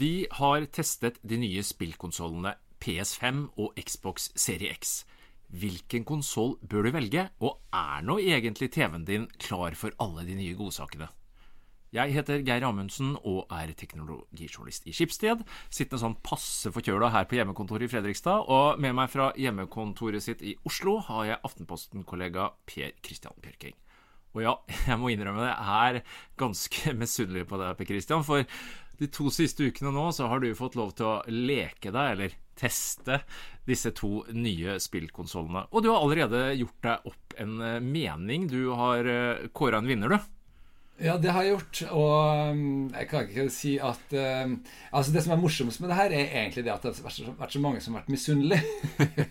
Vi har testet de nye spillkonsollene PS5 og Xbox Serie X. Hvilken konsoll bør du velge, og er nå egentlig TV-en din klar for alle de nye godsakene? Jeg heter Geir Amundsen og er teknologijournalist i Skipsted. Sittende sånn passe forkjøla her på hjemmekontoret i Fredrikstad. Og med meg fra hjemmekontoret sitt i Oslo har jeg Aftenposten-kollega Per Christian Bjørking. Og ja, jeg må innrømme det, jeg er ganske misunnelig på deg, Per Christian. For de to siste ukene nå så har du fått lov til å leke deg, eller teste, disse to nye spillkonsollene. Og du har allerede gjort deg opp en mening. Du har kåra en vinner, du. Ja, det har jeg gjort. Og um, jeg kan ikke si at uh, Altså Det som er morsomst med det her, er egentlig det at det har vært så mange som har vært misunnelige.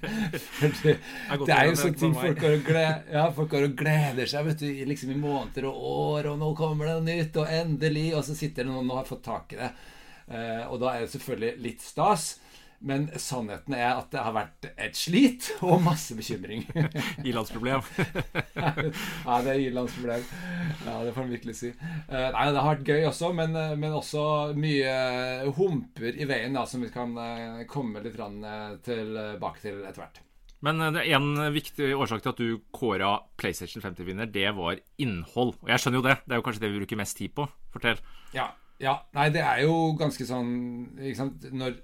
det, det, er jo sånne ting folk har, og gleder, ja, folk har og gleder seg vet du, liksom i måneder og år, og nå kommer det noe nytt, og endelig Og så sitter det noen og har fått tak i det. Uh, og da er det selvfølgelig litt stas. Men sannheten er at det har vært et slit og masse bekymring. Ilandsproblem. ja, det er ilandsproblem. Ja, det får man virkelig si. Uh, nei, Det har vært gøy også, men, eh, men også mye humper i veien da, som vi kan uh, komme litt tilbake til etter hvert. Men det er en viktig årsak til at du kåra PlayStation 50-vinner, det var innhold. Og jeg skjønner jo det. Det er jo kanskje det vi bruker mest tid på. Fortell. Ja, ja. Nei, det er jo ganske sånn ikke sant? Når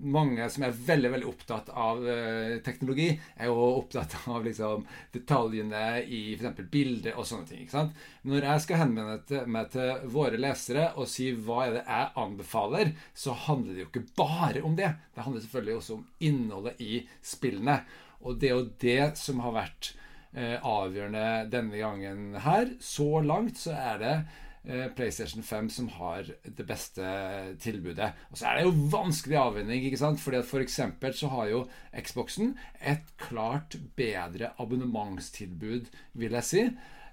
mange som er veldig veldig opptatt av uh, teknologi, er jo opptatt av liksom, detaljene i f.eks. bilder og sånne ting. ikke sant? Når jeg skal henvende meg til våre lesere og si hva er det jeg anbefaler, så handler det jo ikke bare om det. Det handler selvfølgelig også om innholdet i spillene. Og det er jo det som har vært eh, avgjørende denne gangen her. Så langt så er det Eh, PlayStation 5 som har det beste tilbudet. Og så er det jo vanskelig avveining, ikke sant? Fordi at for eksempel så har jo Xboxen et klart bedre abonnementstilbud, vil jeg si.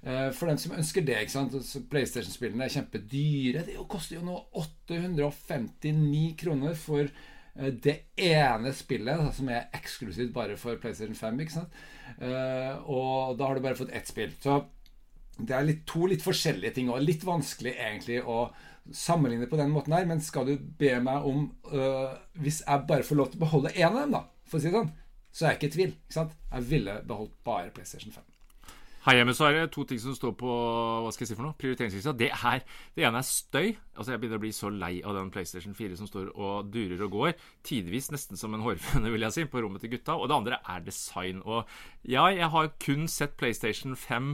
Eh, for dem som ønsker det. ikke sant? PlayStation-spillene er kjempedyre. Det koster jo nå 859 kroner for eh, det ene spillet som er eksklusivt bare for PlayStation 5. ikke sant? Og da har du bare fått ett spill. Så det er litt, to litt forskjellige ting, og litt vanskelig egentlig å sammenligne på den måten her. Men skal du be meg om øh, Hvis jeg bare får lov til å beholde én av dem, da, for å si det sånn, så er jeg ikke i tvil. ikke sant? Jeg ville beholdt bare PlayStation 5. Her hjemme så er det to ting som står på hva skal jeg si for noe, prioriteringslista. Det, det ene er støy. Altså Jeg begynner å bli så lei av den PlayStation 4 som står og durer og går. Tidvis nesten som en hårføne, vil jeg si, på rommet til gutta. Og det andre er design. Og ja, jeg har kun sett PlayStation 5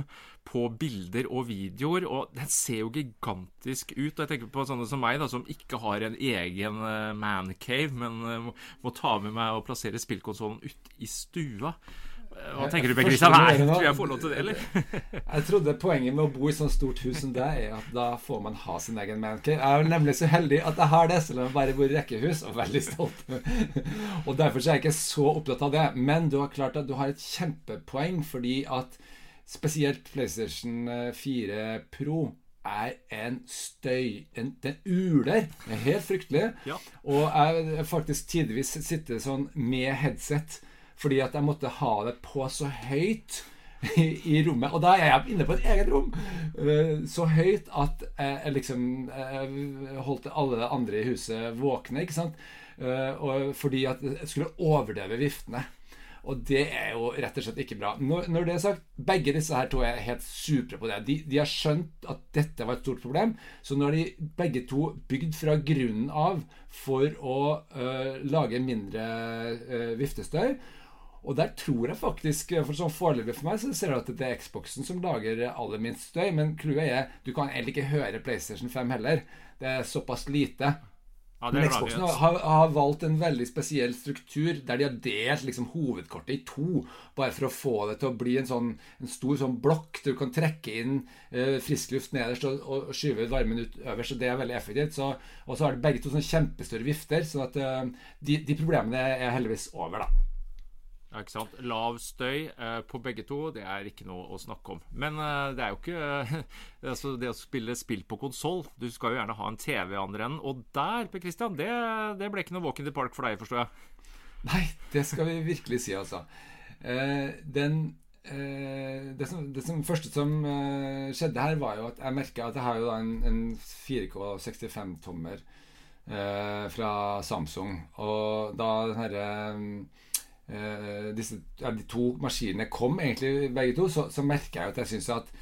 på bilder og videoer, og den ser jo gigantisk ut. Og jeg tenker på sånne som meg, da, som ikke har en egen uh, mancave, men uh, må ta med meg og plassere spillkonsollen ut i stua. Hva tenker du, Kristian? Tror jeg får lov til det, eller? jeg trodde poenget med å bo i sånn stort hus som deg, er at da får man ha sin egen mancave. Jeg er nemlig så heldig at jeg har det, selv om jeg bare bor i rekkehus, og veldig stolt. og derfor er jeg ikke så opptatt av det. Men du har klart at du har et kjempepoeng, fordi at spesielt PlayStation 4 Pro er en støy en, Den uler. Det er helt fryktelig. Ja. Og jeg faktisk tidvis sitter sånn med headset fordi at jeg måtte ha det på så høyt i, i rommet. Og da er jeg inne på et eget rom! Uh, så høyt at jeg liksom jeg holdt alle andre i huset våkne. ikke sant? Uh, og fordi at jeg skulle overdøve viftene. Og det er jo rett og slett ikke bra. Når, når det er sagt, begge disse her to er helt supre på det. De, de, har skjønt at dette var et stort problem, så nå har de begge to bygd fra grunnen av for å øh, lage mindre øh, viftestøy. Og der tror jeg faktisk, for sånn foreløpig for meg, så ser du at det er Xboxen som lager aller minst støy. Men clouet er du kan egentlig ikke høre PlayStation 5 heller. Det er såpass lite. Ja, men Xboxen har, har, valgt en veldig spesiell struktur der de har delt liksom, hovedkortet i to. Bare for å få det til å bli en, sånn, en stor sånn blokk du kan trekke inn eh, frisk luft nederst og, og, skyve varmen ut øverst. Og det er veldig effektivt. Så, og så har de begge to sånne kjempestore vifter. Så at, eh, de, de problemene er heldigvis over, da. Ja, ikke sant? Lav støy eh, på begge to, det er ikke noe å snakke om. Men eh, det er jo ikke altså Det å spille spill på konsoll Du skal jo gjerne ha en TV andre enden. Og der, Per Christian, det, det, ble ikke noe walk in the park for deg, forstår jeg? Nei, det skal vi virkelig si, altså. Eh, den eh, det, som, det som, første som eh, skjedde her, var jo at jeg merka at jeg har jo en, en 4K 65-tommer eh, fra Samsung. Og da den herre eh, disse, ja, De to maskinene kom egentlig begge to, så, så merker jeg at jeg syns at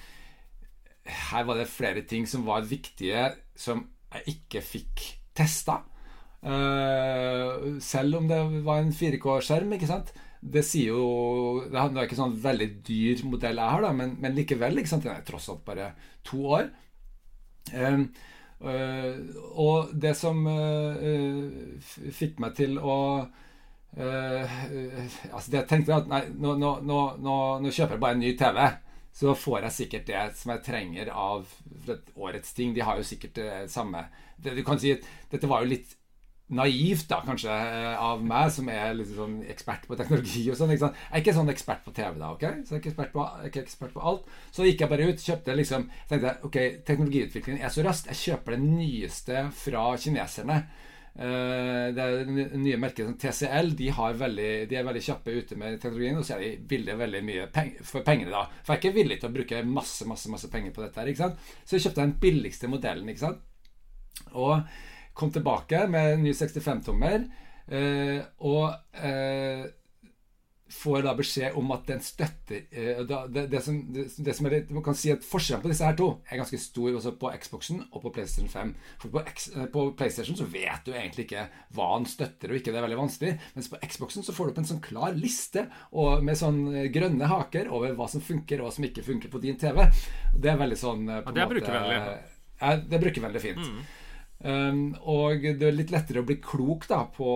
her var det flere ting som var viktige, som jeg ikke fikk testa. Uh, selv om det var en 4K-skjerm, ikke sant. Det sier jo Det er ikke sånn veldig dyr modell jeg har, da, men, men likevel. ikke sant? Den er tross alt bare to år. Uh, og det som uh, fikk meg til å Altså jeg tenkte at nei, nå, nå, nå, nå kjøper jeg bare en ny TV så får jeg sikkert det som jeg trenger av årets ting. De har jo sikkert det samme det, Du kan si at dette var jo litt naivt, da, kanskje, av meg, som er litt sånn ekspert på teknologi og sånn. Jeg er ikke sånn ekspert på TV, da, ok? Så jeg er ikke ekspert på, ikke ekspert på alt. Så gikk jeg bare ut, kjøpte liksom tenkte ok, teknologiutviklingen er så raskt. Jeg kjøper det nyeste fra kineserne. Uh, er nye merket som TCL de, veldig, de, er veldig kjappe ute med teknologien, og så er de villige veldig mye for pengene. da For jeg er ikke villig til å bruke masse masse, masse penger på dette. her, ikke sant? Så jeg kjøpte den billigste modellen. ikke sant? Og kom tilbake med en ny 65-tommer. Uh, og uh, får da beskjed om at den støtter uh, det, det, som, det, det, som, litt, Man kan si at forskjellen på disse her to er ganske stor også på Xboxen og på PlayStation 5. For på, X, uh, på, PlayStation så vet du egentlig ikke hva den støtter og ikke. Det er veldig vanskelig. Mens på Xboxen så får du opp en sånn klar liste og med sånn eh, grønne haker over hva som funker og hva som ikke funker på din TV. Det er veldig sånn ja, Det er brukervennlig. Ja, det er brukervennlig fint. Mm. Um, og det er litt lettere å bli klok da på,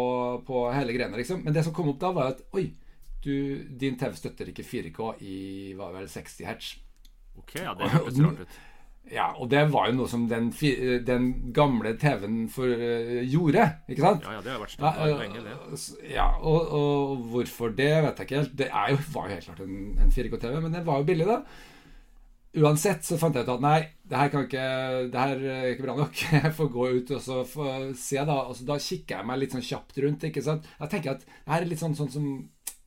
på hele greiene, liksom. Men det som kom opp da, var at oi du, din TV støtter ikke 4K i hva vel 60 hertz. Ok, ja, det høres rart ut. Ja, og det var jo noe som den, den gamle TV-en uh, gjorde, ikke sant? Ja, ja, det har vært stort ja, lenge, det. Ja, og, og, hvorfor det, vet jeg ikke helt. Det jo, var jo helt klart en, en 4K-TV, men den var jo billig, da. Uansett så fant jeg ut at nei, det her, kan ikke, det her er ikke bra nok. Jeg får gå ut og så se, da. Og så da kikker jeg meg litt sånn kjapt rundt. ikke sant? Jeg tenker at det her er litt sånn, sånn som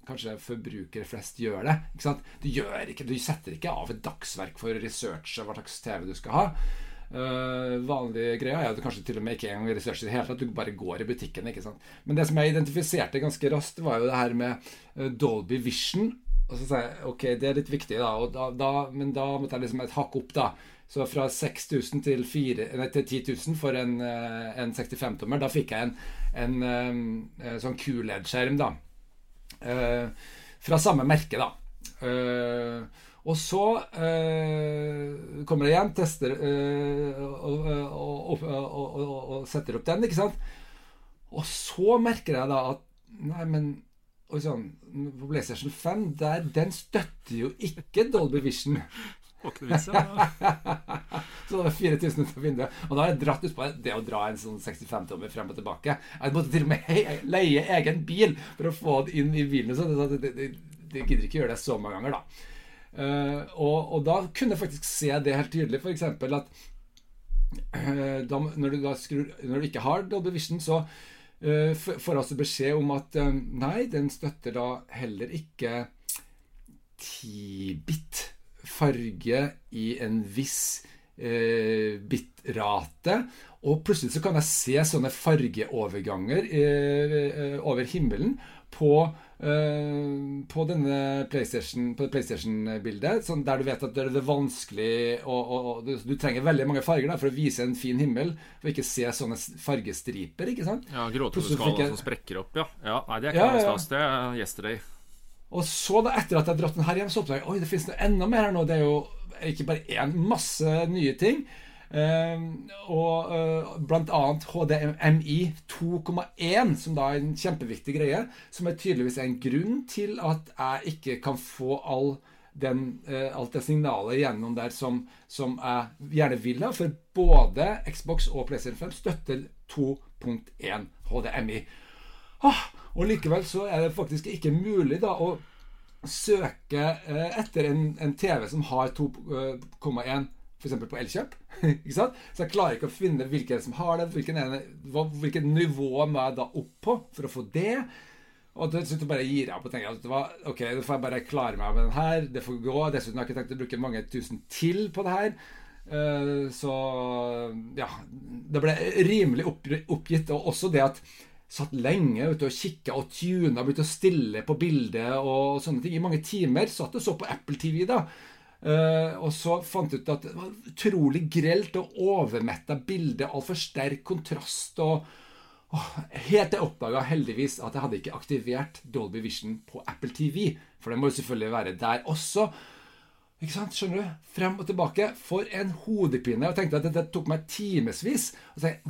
kanskje forbrukere flest gjør det. Du, gjør ikke, du setter ikke av et dagsverk for å researche hva slags TV du skal ha. Uh, vanlige greia er at du kanskje til og med ikke engang researcher i det hele tatt. Du bare går i butikken. ikke sant? Men det som jeg identifiserte ganske raskt, var jo det her med uh, Dolby Vision. Og så sa jeg ok, det er litt viktig, da, da, da men da måtte jeg liksom et hakk opp, da. Så fra 6000 til, 4, nei, til 10 000 for en, uh, en 65-tommer. Da fikk jeg en, en, en sånn QLED-skjerm, da. Eh, fra samme merke, da. Eh, og så eh, kommer det igjen, tester og, og, og, og, setter opp den, ikke sant. Og så merker jeg da at Nei, men og sånn, På PlayStation 5 der, den støtter jo ikke Dolby Vision. så det var 4000 utenfor vinduet. Og da har jeg dratt ut på det å dra en sånn 65-tommer frem og tilbake. Jeg måtte til og med leie egen bil for å få det inn i bilen. Så det, det, det, det gidder ikke gjøre det så mange ganger, da. Uh, og, og, da kunne jeg faktisk se det helt tydelig. F.eks. at uh, da, når, du skrur, når du ikke har Dolby Vision, så uh, får altså beskjed om at nei, den støtter da heller ikke 10-bit farge i en viss eh, bitrate. Og plutselig så kan jeg se sånne fargeoverganger eh, eh over himmelen på, eh, på denne PlayStation, på PlayStation-bildet. Sånn der du vet at det er vanskelig og, og, og du, du, trenger veldig mange farger da, for å vise en fin himmel. For ikke se sånne fargestriper. ikke sant? Ja, gråtoneskala som sprekker opp, ja. ja. Nei, det er ikke ja, ja. stas. Det er yesterday. Og så, da, etter at jeg dratt den her hjem, så oppdager jeg oi, det finnes enda mer her nå. Det er jo ikke bare én, masse nye ting. Uh, og uh, blant annet HDMI 2,1, som da er en kjempeviktig greie. Som er tydeligvis en grunn til at jeg ikke kan få all den, uh, alt det signalet gjennom der som, som, jeg gjerne vil ha. For både Xbox og PlayStation 5 støtter 2.1 HDMI. Ah, og likevel så er det faktisk ikke mulig da å søke eh, etter en, en, TV som har 2,1 f.eks. på Elkjøp. ikke sant? Så jeg klarer ikke å finne hvilken som har det, hvilken ene, hvilket nivå må jeg da opp på for å få det. Og til bare gir jeg opp og tenker at var, ok, da får jeg bare klare meg med den her. Det får gå. Dessuten har jeg ikke tenkt å bruke mange tusen til på det her. Eh, så ja Det ble rimelig oppgitt. Og også det at satt lenge ute og kikka og tuna, begynte å stille på bildet og sånne ting. I mange timer satt og så på Apple TV, da. Uh, og så fant jeg ut at det var utrolig grelt og overmetta bilde. Altfor sterk kontrast. og oh, Helt til jeg oppdaga heldigvis at jeg hadde ikke aktivert Dolby Vision på Apple TV. For det må jo selvfølgelig være der også. Ikke sant? Skjønner du? Frem og tilbake. For en hodepine. Jeg tenkte at dette tok meg timevis.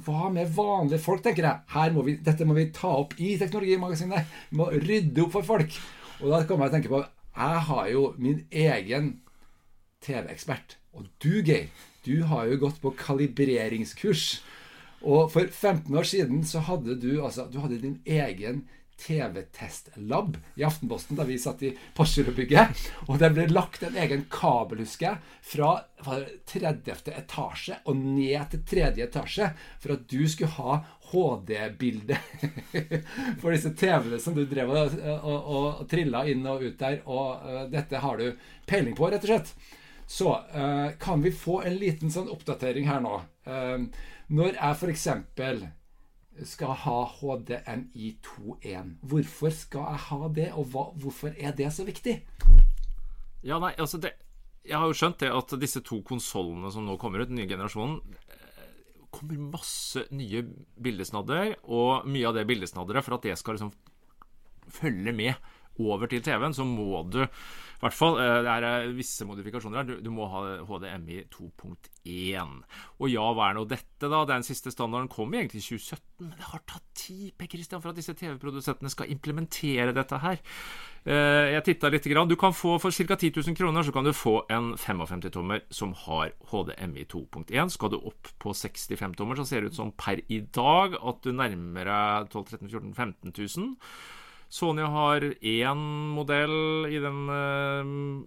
Hva med vanlige folk, tenker jeg. Her må vi, dette må vi ta opp i Teknologimagasinet. Vi må rydde opp for folk. Og da kommer jeg til å tenke på Jeg har jo min egen TV-ekspert. Og du, Geir, du har jo gått på kalibreringskurs. Og for 15 år siden så hadde du altså Du hadde din egen TV-testlab i Aftenposten da vi satt i Porsgrunn-bygget. Og det ble lagt en egen kabel, husker jeg, fra 30. etasje og ned til tredje etasje for at du skulle ha HD-bilde for disse TV-ene som du drev og, og, og, trilla inn og ut der. Og uh, dette har du peiling på, rett og slett. Så uh, kan vi få en liten sånn oppdatering her nå. Uh, når jeg f.eks skal ha HDMI 2.1. Hvorfor skal jeg ha det, og hva, hvorfor er det så viktig? Ja, nei, altså det, Jeg har jo skjønt det at disse to konsollene som nå kommer ut, den nye generasjonen eh, kommer masse nye bildesnadder, og mye av det bildesnadderet, for at det skal liksom følge med over til TV-en, så må du i hvert fall, eh, Det er eh, visse modifikasjoner her. Du, du må ha HDMI 2.1. Og ja, hva er nå dette, da? Den siste standarden kom egentlig i 2017. Men det har tatt tid Per Christian, for at disse TV-produsentene skal implementere dette her. Eh, jeg titta litt. Grann. Du kan få For ca. 10 000 kroner så kan du få en 55-tommer som har HDMI 2.1. Skal du opp på 65-tommer, så ser det ut som per i dag at du nærmer deg 12 13 14 15 000. Sony har én modell i den uh,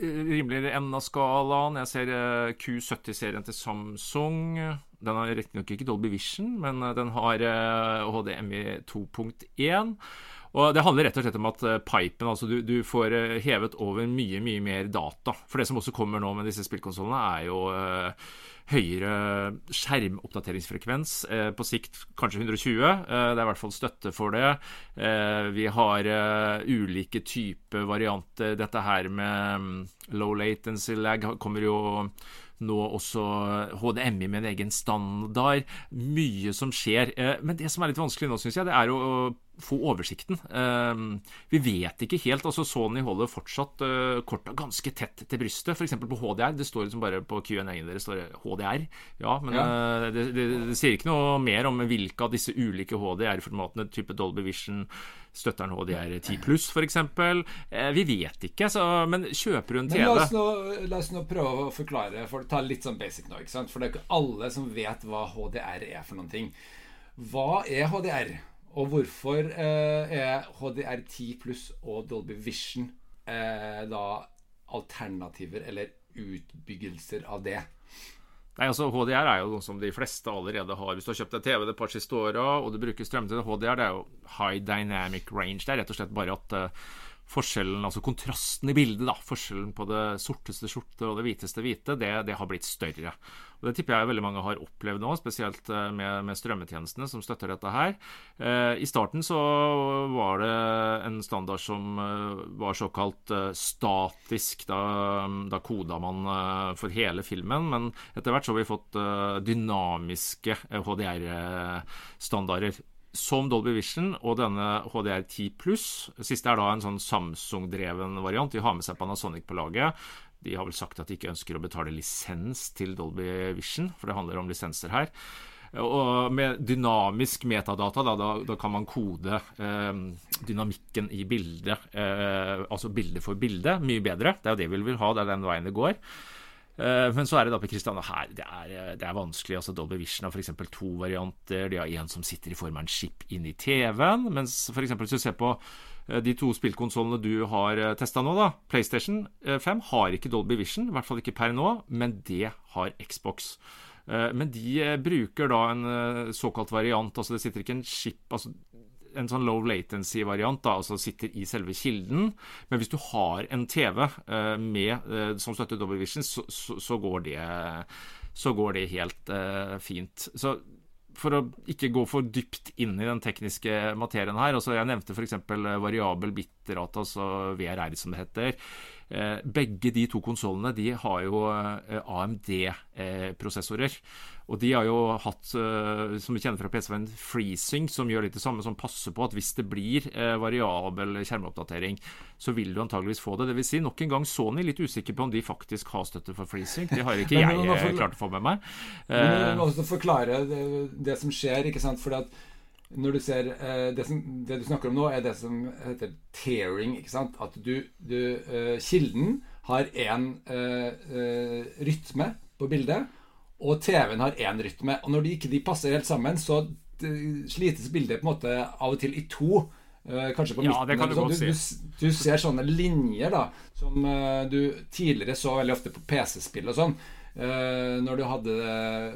rimeligere enden av skalaen. Jeg ser uh, eh, Q70-serien til Samsung. Den har riktignok ikke Dolby Vision, men uh, den har HDMI 2.1. Og Det handler rett og slett om at pipen, altså du, du, får hevet over mye, mye mer data. For det som også kommer nå med disse spillkonsollene, er jo høyere skjermoppdateringsfrekvens. Eh, på sikt kanskje 120. Eh, det er i hvert fall støtte for det. Eh, vi har ulike typer varianter. Dette her med mm, low latency lag kommer jo nå også HDMI med en egen standard. Mye som skjer. Men det som er litt vanskelig nå, syns jeg, det er å få oversikten. Uh, vi vet ikke helt. altså Sony holder fortsatt uh, korta ganske tett til brystet. F.eks. på HDR. Det står liksom bare på Q&A-en deres står HDR. Ja, men ja. Uh, det, det, det, sier ikke noe mer om hvilke av disse ulike HDR-formatene, type Dolby Vision, støtter den HDR 10 pluss f.eks. Uh, vi vet ikke, så, men kjøper du en TV la oss, nå, la oss, nå, prøve å forklare, for ta litt sånn basic nå. For det er ikke alle som vet hva HDR er for noen ting. Hva er HDR? Og hvorfor eh, er HDR10 pluss og Dolby Vision eh, da alternativer eller utbyggelser av det? Nei, altså HDR er jo noe som de fleste allerede har. Hvis du har kjøpt deg TV det par siste åra, og du bruker strøm til det, HDR det er jo high dynamic range. Det er rett og slett bare at uh, forskjellen, altså kontrasten i bildet, da, forskjellen på det sorteste skjorte og det hviteste hvite, det, det, har blitt større. Og Det tipper jeg veldig mange har opplevd nå, spesielt eh, med, med strømmetjenestene som støtter dette her. Eh, I starten så var det en standard som eh, var såkalt eh, statisk. Da, da koda man for hele filmen, men etter hvert så har vi fått dynamiske HDR-standarder som Dolby Vision og denne HDR10 pluss. Siste er da en sånn Samsung-dreven variant. De har med seg Panasonic på laget. De har vel sagt at de ikke ønsker å betale lisens til Dolby Vision, for det handler om lisenser her. Og med dynamisk metadata, da, da, da kan man kode eh, dynamikken i bildet, eh, altså bilde for bilde, mye bedre. Det er jo det vi vil ha, det er den veien det går. Eh, men så er det da på Kristiania her det er, eh, det er vanskelig. altså Dolby Vision har f.eks. to varianter. De har en som sitter i form av en chip inni TV-en. Mens f.eks. hvis du ser på eh, de to spillkonsollene du har testa nå, da, PlayStation 5 har ikke Dolby Vision, i hvert fall ikke per nå, men det har Xbox. Men de bruker da en såkalt variant. altså Det sitter ikke en chip altså en sånn low latency-variant, da, altså sitter i selve kilden. Men hvis du har en TV uh, med, uh, som støtter Double Vision, så, så, så, går det, så, går det, helt uh, fint. Så for å ikke gå for dypt inn i den tekniske materien her altså Jeg nevnte f.eks. variabel bitrate, altså VRR som det heter. Eh, begge de to konsollene de har jo eh, AMD-prosessorer. Og de har jo hatt, eh, som vi kjenner fra PC-en, FreeSync, som gjør litt det samme, som passer på at hvis det blir variabel skjermoppdatering, så vil du antageligvis få det. Det vil si, nok en gang Sony litt usikker på om de faktisk har støtte for FreeSync. Det har ikke jeg klart å få med meg. Men du må også forklare det, det som skjer, ikke sant. Fordi at når du ser eh, det, som, det, du snakker om nå, er det som heter tearing. ikke sant? At du, du eh, Kilden har én eh, rytme på bildet, og TV-en har én rytme. Og når de ikke de passer helt sammen, så slites bildet på en måte av og til i to. kanskje på ja, midten. Det kan du, sånn. godt du, du, du, ser sånne linjer da som du tidligere så veldig ofte på PC-spill og sånn. Uh, når du hadde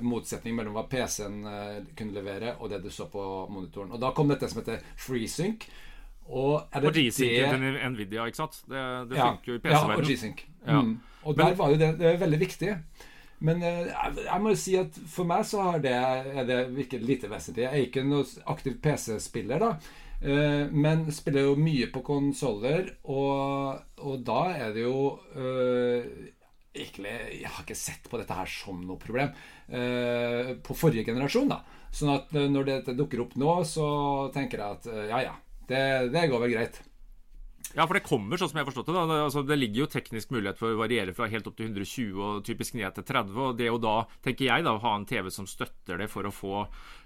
motsetning mellom hva PC-en eh, kunne levere, og det du så på monitoren. Og Da kom dette som heter FreeSync. Og, og G-Sync til Nvidia, ikke sant? Det, det ja, funker jo i PC-verdenen. Ja, og G-Sync. Ja. Mm. Og der var jo det, det veldig viktig. Men jeg, jeg, må jo si at for meg så har det, det virket lite vesentlig. Jeg er ikke noen aktiv PC-spiller, da. men spiller jo mye på konsoller, og, og, da er det jo egentlig, Jeg har ikke sett på dette her som noe problem. Eh, på forrige generasjon, da. Sånn at eh, når dette dukker opp nå, så tenker jeg at eh, ja, ja. Det, det går vel greit. Ja, for det kommer, sånn som jeg har forstått det. Da. Altså, det ligger jo teknisk mulighet for å variere fra helt opp til 120 og typisk ned til 30. Og det å da, tenker jeg, da, ha en TV som støtter det for å få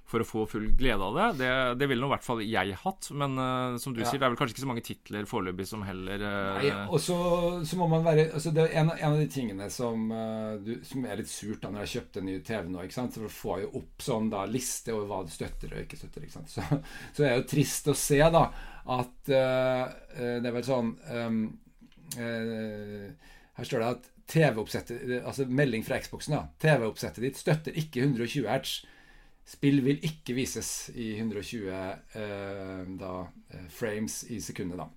for å få full glede av det. Det, det ville nå i hvert fall jeg hatt. Men uh, som du ja. sier, det er vel kanskje ikke så mange titler foreløpig som heller uh, Nei, og så, så, må man være altså Det er en, en av de tingene som, uh, du, som, er litt surt da når jeg kjøpte en ny TV nå. ikke sant? For å få jo opp sånn da liste over hva du støtter og ikke støtter. ikke sant? Så, så er det jo trist å se da at det er vel sånn um, Her står det at TV-oppsettet Altså melding fra Xboxen, da. TV-oppsettet ditt støtter ikke 120 hertz. Spill vil ikke vises i 120 eh, da, eh, frames i sekundet, da.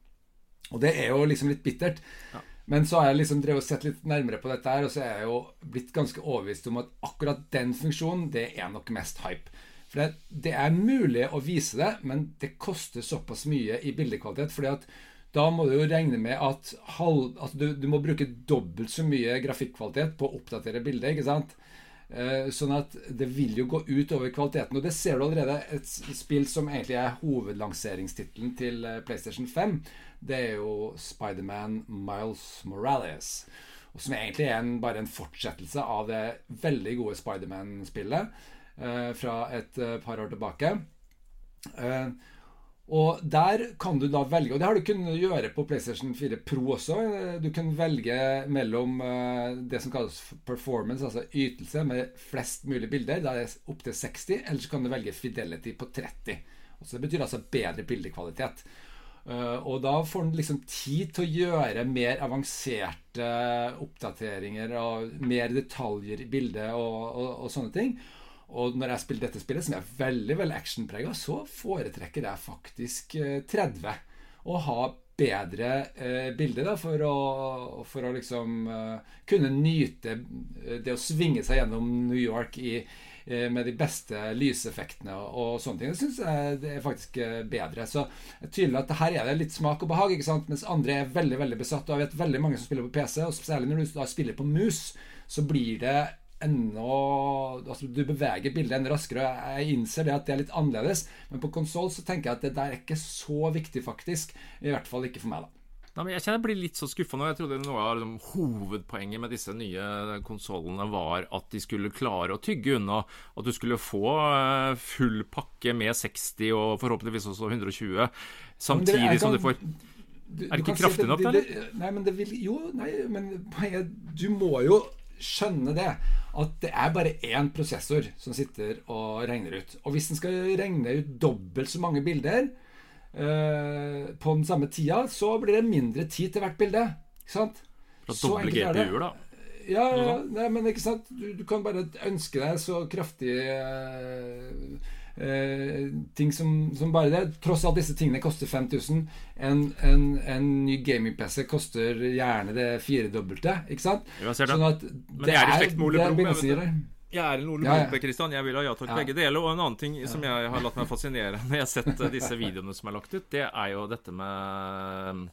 Og det er jo liksom litt bittert. Ja. Men så har jeg liksom drevet og sett litt nærmere på dette her, og så er jeg jo blitt ganske overbevist om at akkurat den funksjonen, det er nok mest hype. For det, det er mulig å vise det, men det koster såpass mye i bildekvalitet. fordi at da må du jo regne med at, halv, at du, du, må bruke dobbelt så mye grafikkvalitet på å oppdatere bildet. ikke sant? Eh, sånn at det vil jo gå ut over kvaliteten. Og det ser du allerede. Et spill som egentlig er hovedlanseringstittelen til eh, PlayStation 5, det er jo Spiderman Miles Morales. Og som egentlig er en, bare en fortsettelse av det veldig gode Spiderman-spillet eh, fra et eh, par år tilbake. Eh, og der kan du da velge, og det har du kunnet gjøre på PlayStation 4 Pro også. Du kan velge mellom eh, det som kalles performance, altså ytelse, med flest mulig bilder. Da er det opptil 60. Eller så kan du velge fidelity på 30. Og så Det betyr altså bedre bildekvalitet. Eh, og da får du liksom tid til å gjøre mer avanserte oppdateringer og mer detaljer i bildet og, og, og sånne ting. Og når jeg spiller dette spillet, som er veldig veldig actionprega, så foretrekker jeg faktisk 30. Eh, og ha bedre eh, bilde da, for å, for å liksom eh, kunne nyte eh, det å svinge seg gjennom New York i, eh, med de beste lyseffektene og, og sånne ting. Det syns jeg det er faktisk eh, bedre. Så det er tydelig at her er det litt smak og behag, ikke sant? mens andre er veldig veldig besatt. Og jeg vet veldig mange som spiller på PC, og særlig når du da spiller på mus, så blir det enda altså Du beveger bildet enda raskere. Jeg innser det at det er litt annerledes, men på konsoll så tenker jeg at det der er ikke så viktig, faktisk. I hvert fall ikke for meg, da. Nei, men jeg kjenner jeg blir litt så skuffa nå. Jeg trodde noe av liksom, hovedpoenget med disse nye konsollene var at de skulle klare å tygge unna at du skulle få eh, full pakke med 60 og forhåpentligvis også 120, samtidig kan, som du får du, Er det ikke kraftig si nok, eller? Nei, men det vil Jo, nei, men du må jo skjønne det. At det er bare én prosessor som sitter og regner ut. Og hvis den skal regne ut dobbelt så mange bilder eh, på den samme tida, så blir det mindre tid til hvert bilde. Ikke sant? Så enkelt GPU-er, da? Ja, ja nei, men ikke sant? Du, du, kan bare ønske deg så kraftig uh, eh, ting som, som, bare det. Tross alt disse tingene koster 5000. En, en, en ny gaming-PC koster gjerne det firedobbelte, ikke sant? Sånn at det er, er, det er jeg er en Ole Blomberg, Kristian. Jeg vil ha ja takk ja. begge deler. Og en annen ting som jeg har latt meg fascinere når jeg har sett disse videoene som er lagt ut, det er jo dette med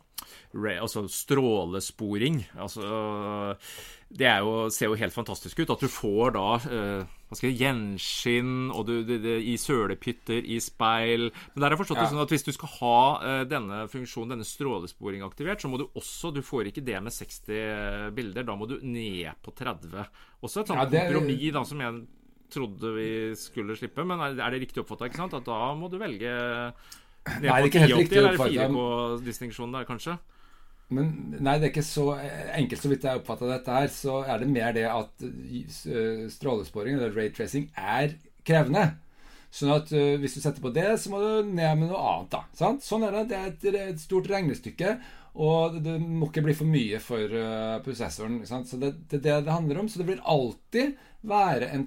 altså strålesporing. Altså Det jo, ser jo helt fantastisk ut. At du får da uh, hva skal jeg, gjenskinn og du, det, det, i sølepytter, i speil Men der har jeg forstått ja. det sånn at hvis du skal ha uh, denne funksjonen, denne strålesporing aktivert, så må du også Du får ikke det med 60 bilder. Da må du ned på 30. Også et sånt ja, det, kompromiss da, som jeg trodde vi skulle slippe. Men er, det riktig oppfatta? At da må du velge ned ikke riktig oppfatta. Eller 4K-distinksjonen der, kanskje? Men nei, det er ikke så enkelt. Så vidt jeg oppfatta dette her, så er det mer det at eh, strålesporing, eller raytracing, er krevende. Sånn at uh, hvis du setter på det, så må du ned med noe annet. da, sant? Sånn er det. Det er et, et stort regnestykke. Og det, må ikke bli for mye for uh, prosessoren. Så det er det, det det handler om. Så det vil alltid være en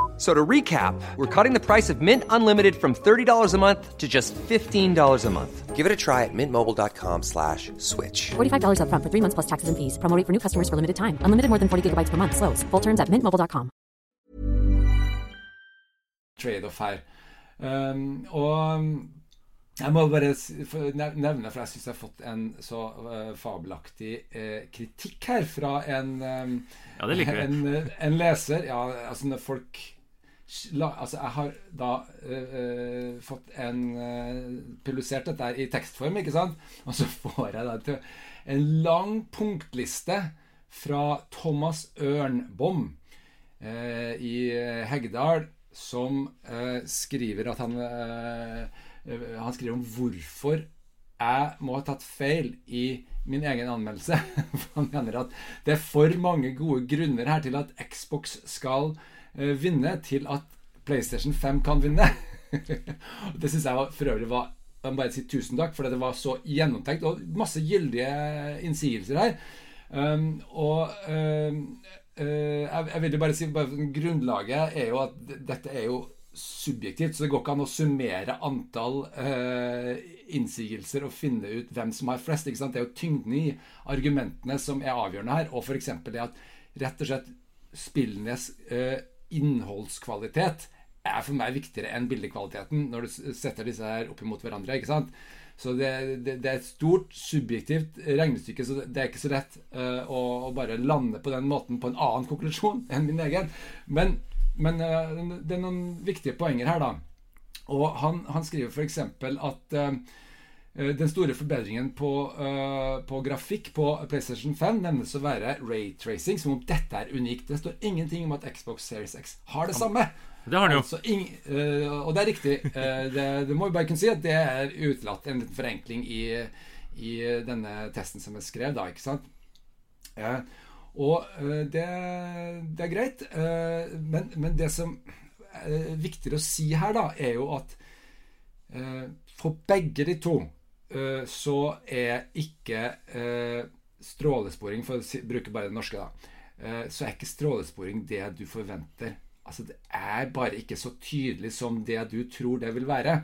So to recap, we're cutting the price of Mint Unlimited from $30 a month to just $15 a month. Give it a try at mintmobile.com slash switch. $45 up front for three months plus taxes and fees. Promoting for new customers for limited time. Unlimited more than 40 gigabytes per month. Slows. Full terms at mintmobile.com. Trade-off her. Um, og jeg må bare nevne, for jeg syns jeg har fått en så uh, fabelaktig uh, kritikk her fra en, um, ja, det liker en, en leser. Ja, altså når folk La, altså jeg har da uh, fått en uh, publisert dette i tekstform, ikke sant? Og så får jeg da til en lang punktliste fra Thomas Ørnbom uh, i Heggedal, som skriver at han Han skriver om hvorfor jeg må ha tatt feil i min egen anmeldelse. Han mener at det er for mange gode grunner her til at Xbox skal vinne til at PlayStation 5 kan vinne. det syns jeg var, for øvrig var Jeg må bare si tusen takk, for det var så gjennomtenkt. Og masse gyldige innsigelser her. Um, og um, uh, jeg, jeg, vil jo bare si bare, Grunnlaget er jo at dette er jo subjektivt, så det går ikke an å summere antall uh, innsigelser og finne ut hvem som har flest. Det er jo tyngden i argumentene som er avgjørende her, og f.eks. det at rett og slett spillenes uh, innholdskvalitet er for meg viktigere enn bildekvaliteten når du setter disse her opp imot hverandre. ikke sant? Så det, det, det, er et stort subjektivt regnestykke, så det er ikke så lett uh, å, å, bare lande på den måten på en annen konklusjon enn min egen. Men, men uh, det er noen viktige poenger her, da. Og han, han skriver f.eks. at uh, den store forbedringen på, uh, på, grafikk på PlayStation 5 nevnes å være raytracing, som om dette er unikt. Det står ingenting om at Xbox Series X har det samme. Det har den jo. Altså, uh, og det er riktig. Uh, det, det, må vi bare kunne si at det er utelatt en liten forenkling i, i, denne testen som er skrevet, da, ikke sant? og det, det, er greit. Men, men, det som er viktigere å si her, da, er jo at for begge de to Eh, så er ikke eh, strålesporing, for å bruke bare det norske, da, eh, så er ikke strålesporing det du forventer. Altså, det er bare ikke så tydelig som det du tror det vil være.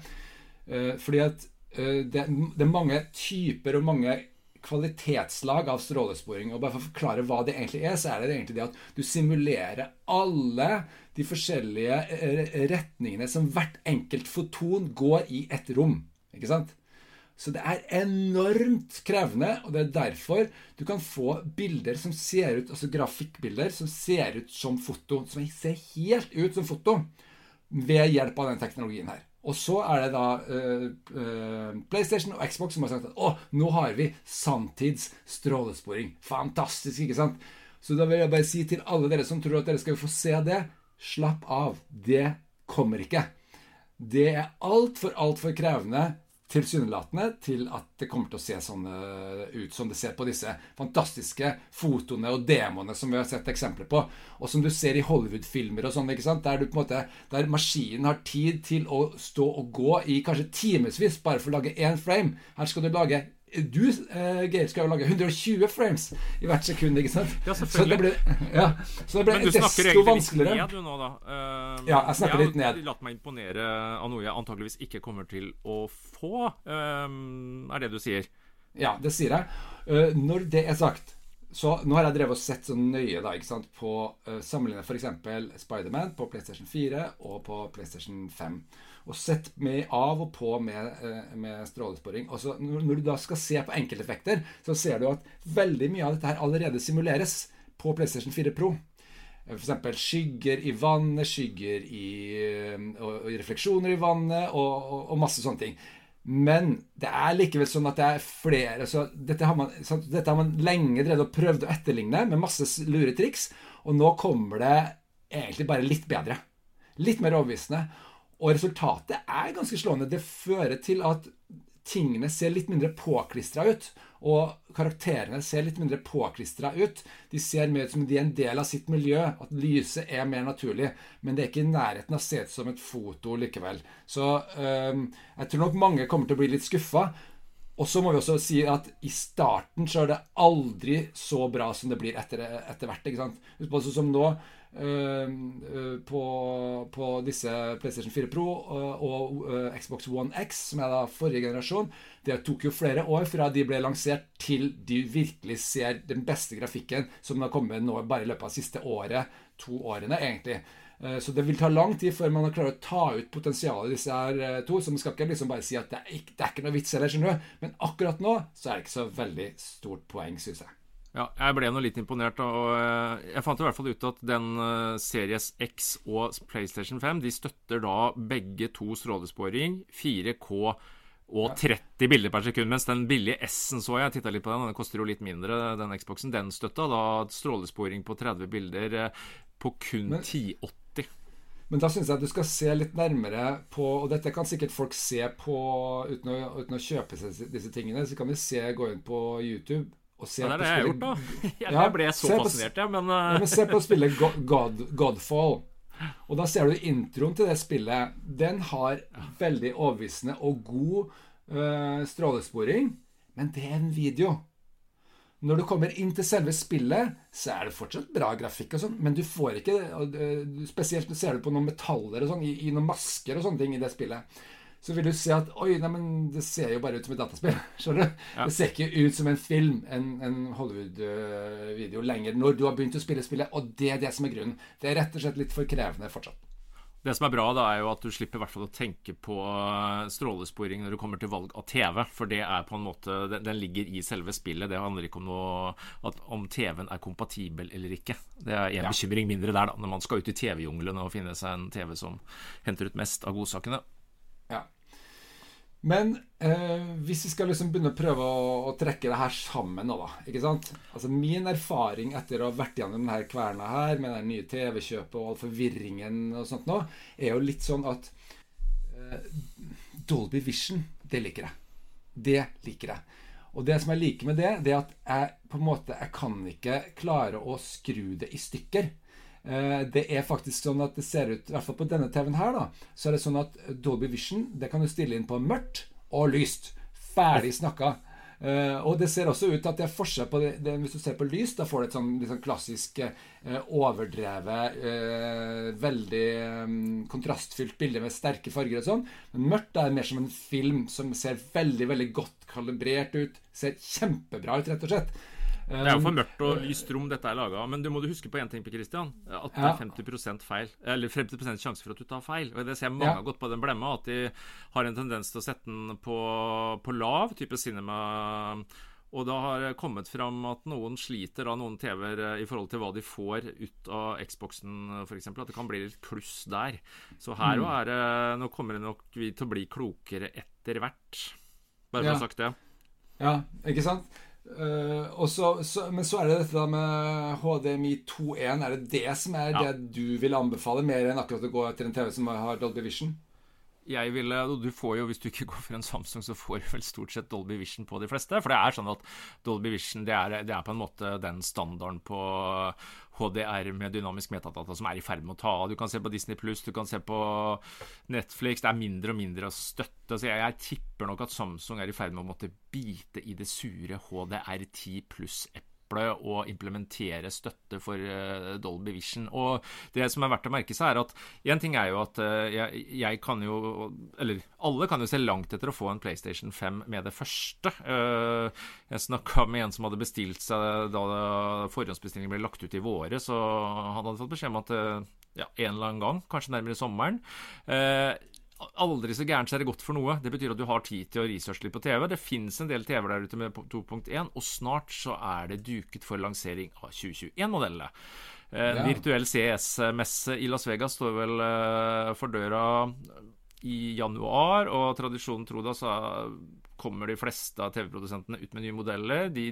Fordi at det er mange typer og mange kvalitetslag av strålesporing. Og bare for å forklare hva det egentlig er, så er det egentlig det at du simulerer alle de forskjellige retningene som hvert enkelt foton går i et rom. Ikke sant? Så det er enormt krevende, og det er derfor du kan få bilder som ser ut, altså grafikkbilder som ser ut som foto. Som ser helt ut som foto ved hjelp av den teknologien her. Og så er det da uh, uh, PlayStation og Xbox som har sagt at å, nå har vi sanntids strålesporing. Fantastisk, ikke sant? Så da vil jeg bare si til alle dere som tror at dere skal få se det, slapp av. Det kommer ikke. Det er altfor, altfor krevende tilsynelatende til at det kommer til å se sånn ut som det ser på disse fantastiske fotoene og demoene som vi har sett eksempler på, og som du ser i Hollywood-filmer og sånn, ikke sant? der du på en måte, der maskinen har tid til å stå og gå i kanskje timevis bare for å lage én frame. Her skal du lage du, uh, Geir, skal jo lage 120 frames i hvert sekund, ikke sant? Ja, selvfølgelig. Så det blir, ja, så det ble Men du snakker egentlig litt ned, du nå, da. Uh, ja, jeg snakker jeg litt ned. Jeg har latt meg imponere av noe jeg antageligvis ikke kommer til å få, uh, er det du sier? Ja, det sier jeg. Uh, når det er sagt så nå har jeg drevet og sett så nøye da, ikke sant, på uh, sammenlignet f.eks. Spiderman på PlayStation 4 og på PlayStation 5 og sett med av og på med, eh, med strålesporing. Og når du da skal se på enkelteffekter, så ser du at veldig mye av dette her allerede simuleres på PlayStation 4 Pro. F.eks. skygger i vannet, skygger i og, og, refleksjoner i vannet og, og, masse sånne ting. Men det er likevel sånn at det er flere så dette, har man, dette har man lenge drevet og prøvd å etterligne med masse lure triks. Og nå kommer det egentlig bare litt bedre. Litt mer overbevisende. Og resultatet er ganske slående. Det fører til at tingene ser litt mindre påklistra ut. Og karakterene ser litt mindre påklistra ut. De ser mer ut som de er en del av sitt miljø. At lyset er mer naturlig. Men det er ikke i nærheten av å se ut som et foto likevel. Så øh, jeg tror nok mange kommer til å bli litt skuffa. Og så må vi også si at i starten så er det aldri så bra som det blir etter, etter hvert. ikke sant? Husk på som nå, på, på, disse PlayStation 4 Pro og, og uh, Xbox One X, som er da forrige generasjon. Det tok jo flere år fra de ble lansert til de virkelig ser den beste grafikken som har kommet nå bare i løpet av siste året, to årene egentlig. Så det vil ta lang tid før man har klart å ta ut potensialet i disse her to. Så man skal ikke liksom bare si at det er ikke, det er ikke noe vits heller, skjønner du. Men akkurat nå så er det ikke så veldig stort poeng, syns jeg. Ja, jeg ble nå litt imponert. Og eh, jeg fant i hvert fall ut at den eh, Series X og PlayStation 5 de støtter da begge to strålesporing, 4K og 30 bilder per sekund. Mens den billige S-en så jeg, titta litt på den, den koster jo litt mindre, den Xboxen. Den støtta da strålesporing på 30 bilder eh, på kun Men 1080. Men da syns jeg at du skal se litt nærmere på Og dette kan sikkert folk se på uten å, uten å kjøpe disse tingene. Så kan vi se, gå inn på YouTube ja, det er det jeg har gjort, da. Jeg ble så fascinert, jeg, men, ja, men Se på spillet God, God, Godfall. Og da ser du introen til det spillet. Den har veldig overbevisende og god uh, strålesporing, men det er en video. Når du kommer inn til selve spillet, så er det fortsatt bra grafikk, og sånn, men du får ikke Spesielt ser du på noen metaller og sånn, i, i noen masker og sånne ting i det spillet så vil du se at Oi, nei, men det ser jo bare ut som et dataspill. Skjønner du? Ja. Det ser ikke ut som en film, en, en Hollywood-video lenger, når du har begynt å spille spillet. Og det er det som er grunnen. Det er rett og slett litt for krevende fortsatt. Det som er bra, da, er jo at du slipper i hvert fall å tenke på eh, strålesporing når du kommer til valg av TV. For det er på en måte Den, den ligger i selve spillet. Det handler ikke om noe at, om TV-en er kompatibel eller ikke. Det er en ja. bekymring mindre der, da, når man skal ut i TV-jungelen og finne seg en TV som henter ut mest av godsakene. Ja. Men eh, hvis vi skal liksom begynne å prøve å, å, trekke det her sammen nå, da ikke sant? Altså Min erfaring etter å ha vært gjennom denne kverna her, med det nye TV-kjøpet og all forvirringen og sånt nå, er jo litt sånn at eh, Dolby Vision, det liker jeg. Det liker jeg. Og det som jeg liker med det, det er at jeg på en måte Jeg kan ikke klare å skru det i stykker. Eh, det er faktisk sånn at det ser ut, i hvert fall på denne TV-en her, da, så er det sånn at Dolby Vision det kan du stille inn på mørkt og lyst. Ferdig snakka. Uh, og det ser også ut at det er forskjell på det, det, Hvis du ser på lys, da får du et sånn, sånn klassisk uh, overdrevet, veldig um, kontrastfylt bilde med sterke farger og sånn. Men mørkt er mer som en film som ser veldig, veldig godt kalibrert ut. Ser kjempebra ut, rett og slett. Det er jo for mørkt og lyst rom dette er laga. Men du må du huske på én ting, Christian. At det er 50 feil. Eller 50% sjanse for at du tar feil. Og det ser mange ja. har gått på den blemma. At de har en tendens til å sette den på, på lav, type cinema. Og da har det kommet fram at noen sliter av noen TV-er eh, i forhold til hva de får ut av Xboxen, f.eks. At det kan bli litt kluss der. Så her mm. er det Nå kommer det nok vi til å bli klokere etter hvert. Bare for å ha sagt det. Ja, ikke sant? Uh, så, så, men så er det dette med HDMI 2.1. Er det det som er ja. det du vil anbefale, mer enn akkurat å gå etter en TV som har Dolby Vision? Jeg ville Du får jo, hvis du ikke går for en Samsung, så får du vel stort sett Dolby Vision på de fleste. For det er sånn at Dolby Vision det er, det er på en måte den standarden på HDR med dynamisk metadata som er i ferd med å ta av. Du kan se på Disney Pluss, du kan se på Netflix. Det er mindre og mindre å støtte. Så jeg, jeg tipper nok at Samsung er i ferd med å måtte bite i det sure HDR10 pluss-eplet og implementere støtte for uh, Dolby Vision. Og det som er verdt å merke seg, er at én ting er jo at uh, jeg, jeg, kan jo Eller alle kan jo se langt etter å få en PlayStation 5 med det første. Uh, jeg snakka med en som hadde bestilt seg da forhåndsbestillingen ble lagt ut i våre, så han hadde fått beskjed om at ja, en eller annen gang, kanskje nærmere sommeren. Eh, aldri så gærent så er det godt for noe. Det betyr at du har tid til å researche litt på TV. Det fins en del TV-er der ute med 2.1, og snart så er det duket for lansering av 2021-modellene. Ja. virtuell CS-messe i Las Vegas står vel uh, for døra i januar, og tradisjonen tro da så kommer de fleste av TV-produsentene ut med nye modeller. De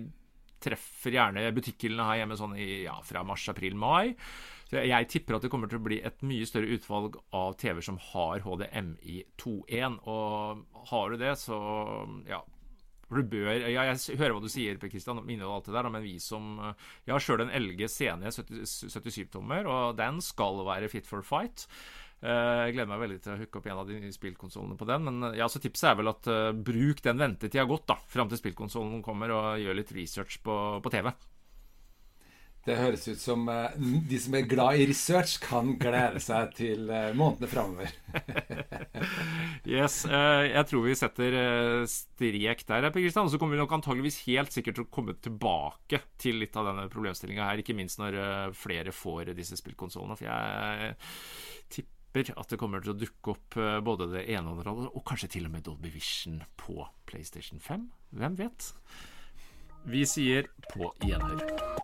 treffer gjerne butikkhyllene her hjemme sånn i, ja, fra mars, april, mai. Så jeg tipper at det kommer til å bli et mye større utvalg av TV-er som har HDMI 2.1. Og har du det, så ja. Du bør, ja, jeg hører hva du sier, Per det der, men vi som Jeg har sjøl en LG Scene 77-tommer, og den skal være fit for fight. Eh, jeg gleder meg veldig til å hooke opp en av de nye spillkonsollene på den. Men ja, så tipset er vel at bruk den ventetida godt da, fram til spillkonsollen kommer, og gjør litt research på, på TV. Det høres ut som uh, de som er glad i research, kan glede seg til uh, månedene framover. yes. Uh, jeg tror vi setter strek der, Per Kristian. Så kommer vi nok antageligvis helt sikkert til å komme tilbake til litt av denne problemstillinga her. Ikke minst når flere får disse spillkonsollene. For jeg tipper at det kommer til å dukke opp både det ene og det andre, og kanskje til og med Dolby Vision på PlayStation 5. Hvem vet? Vi sier på gjenhør.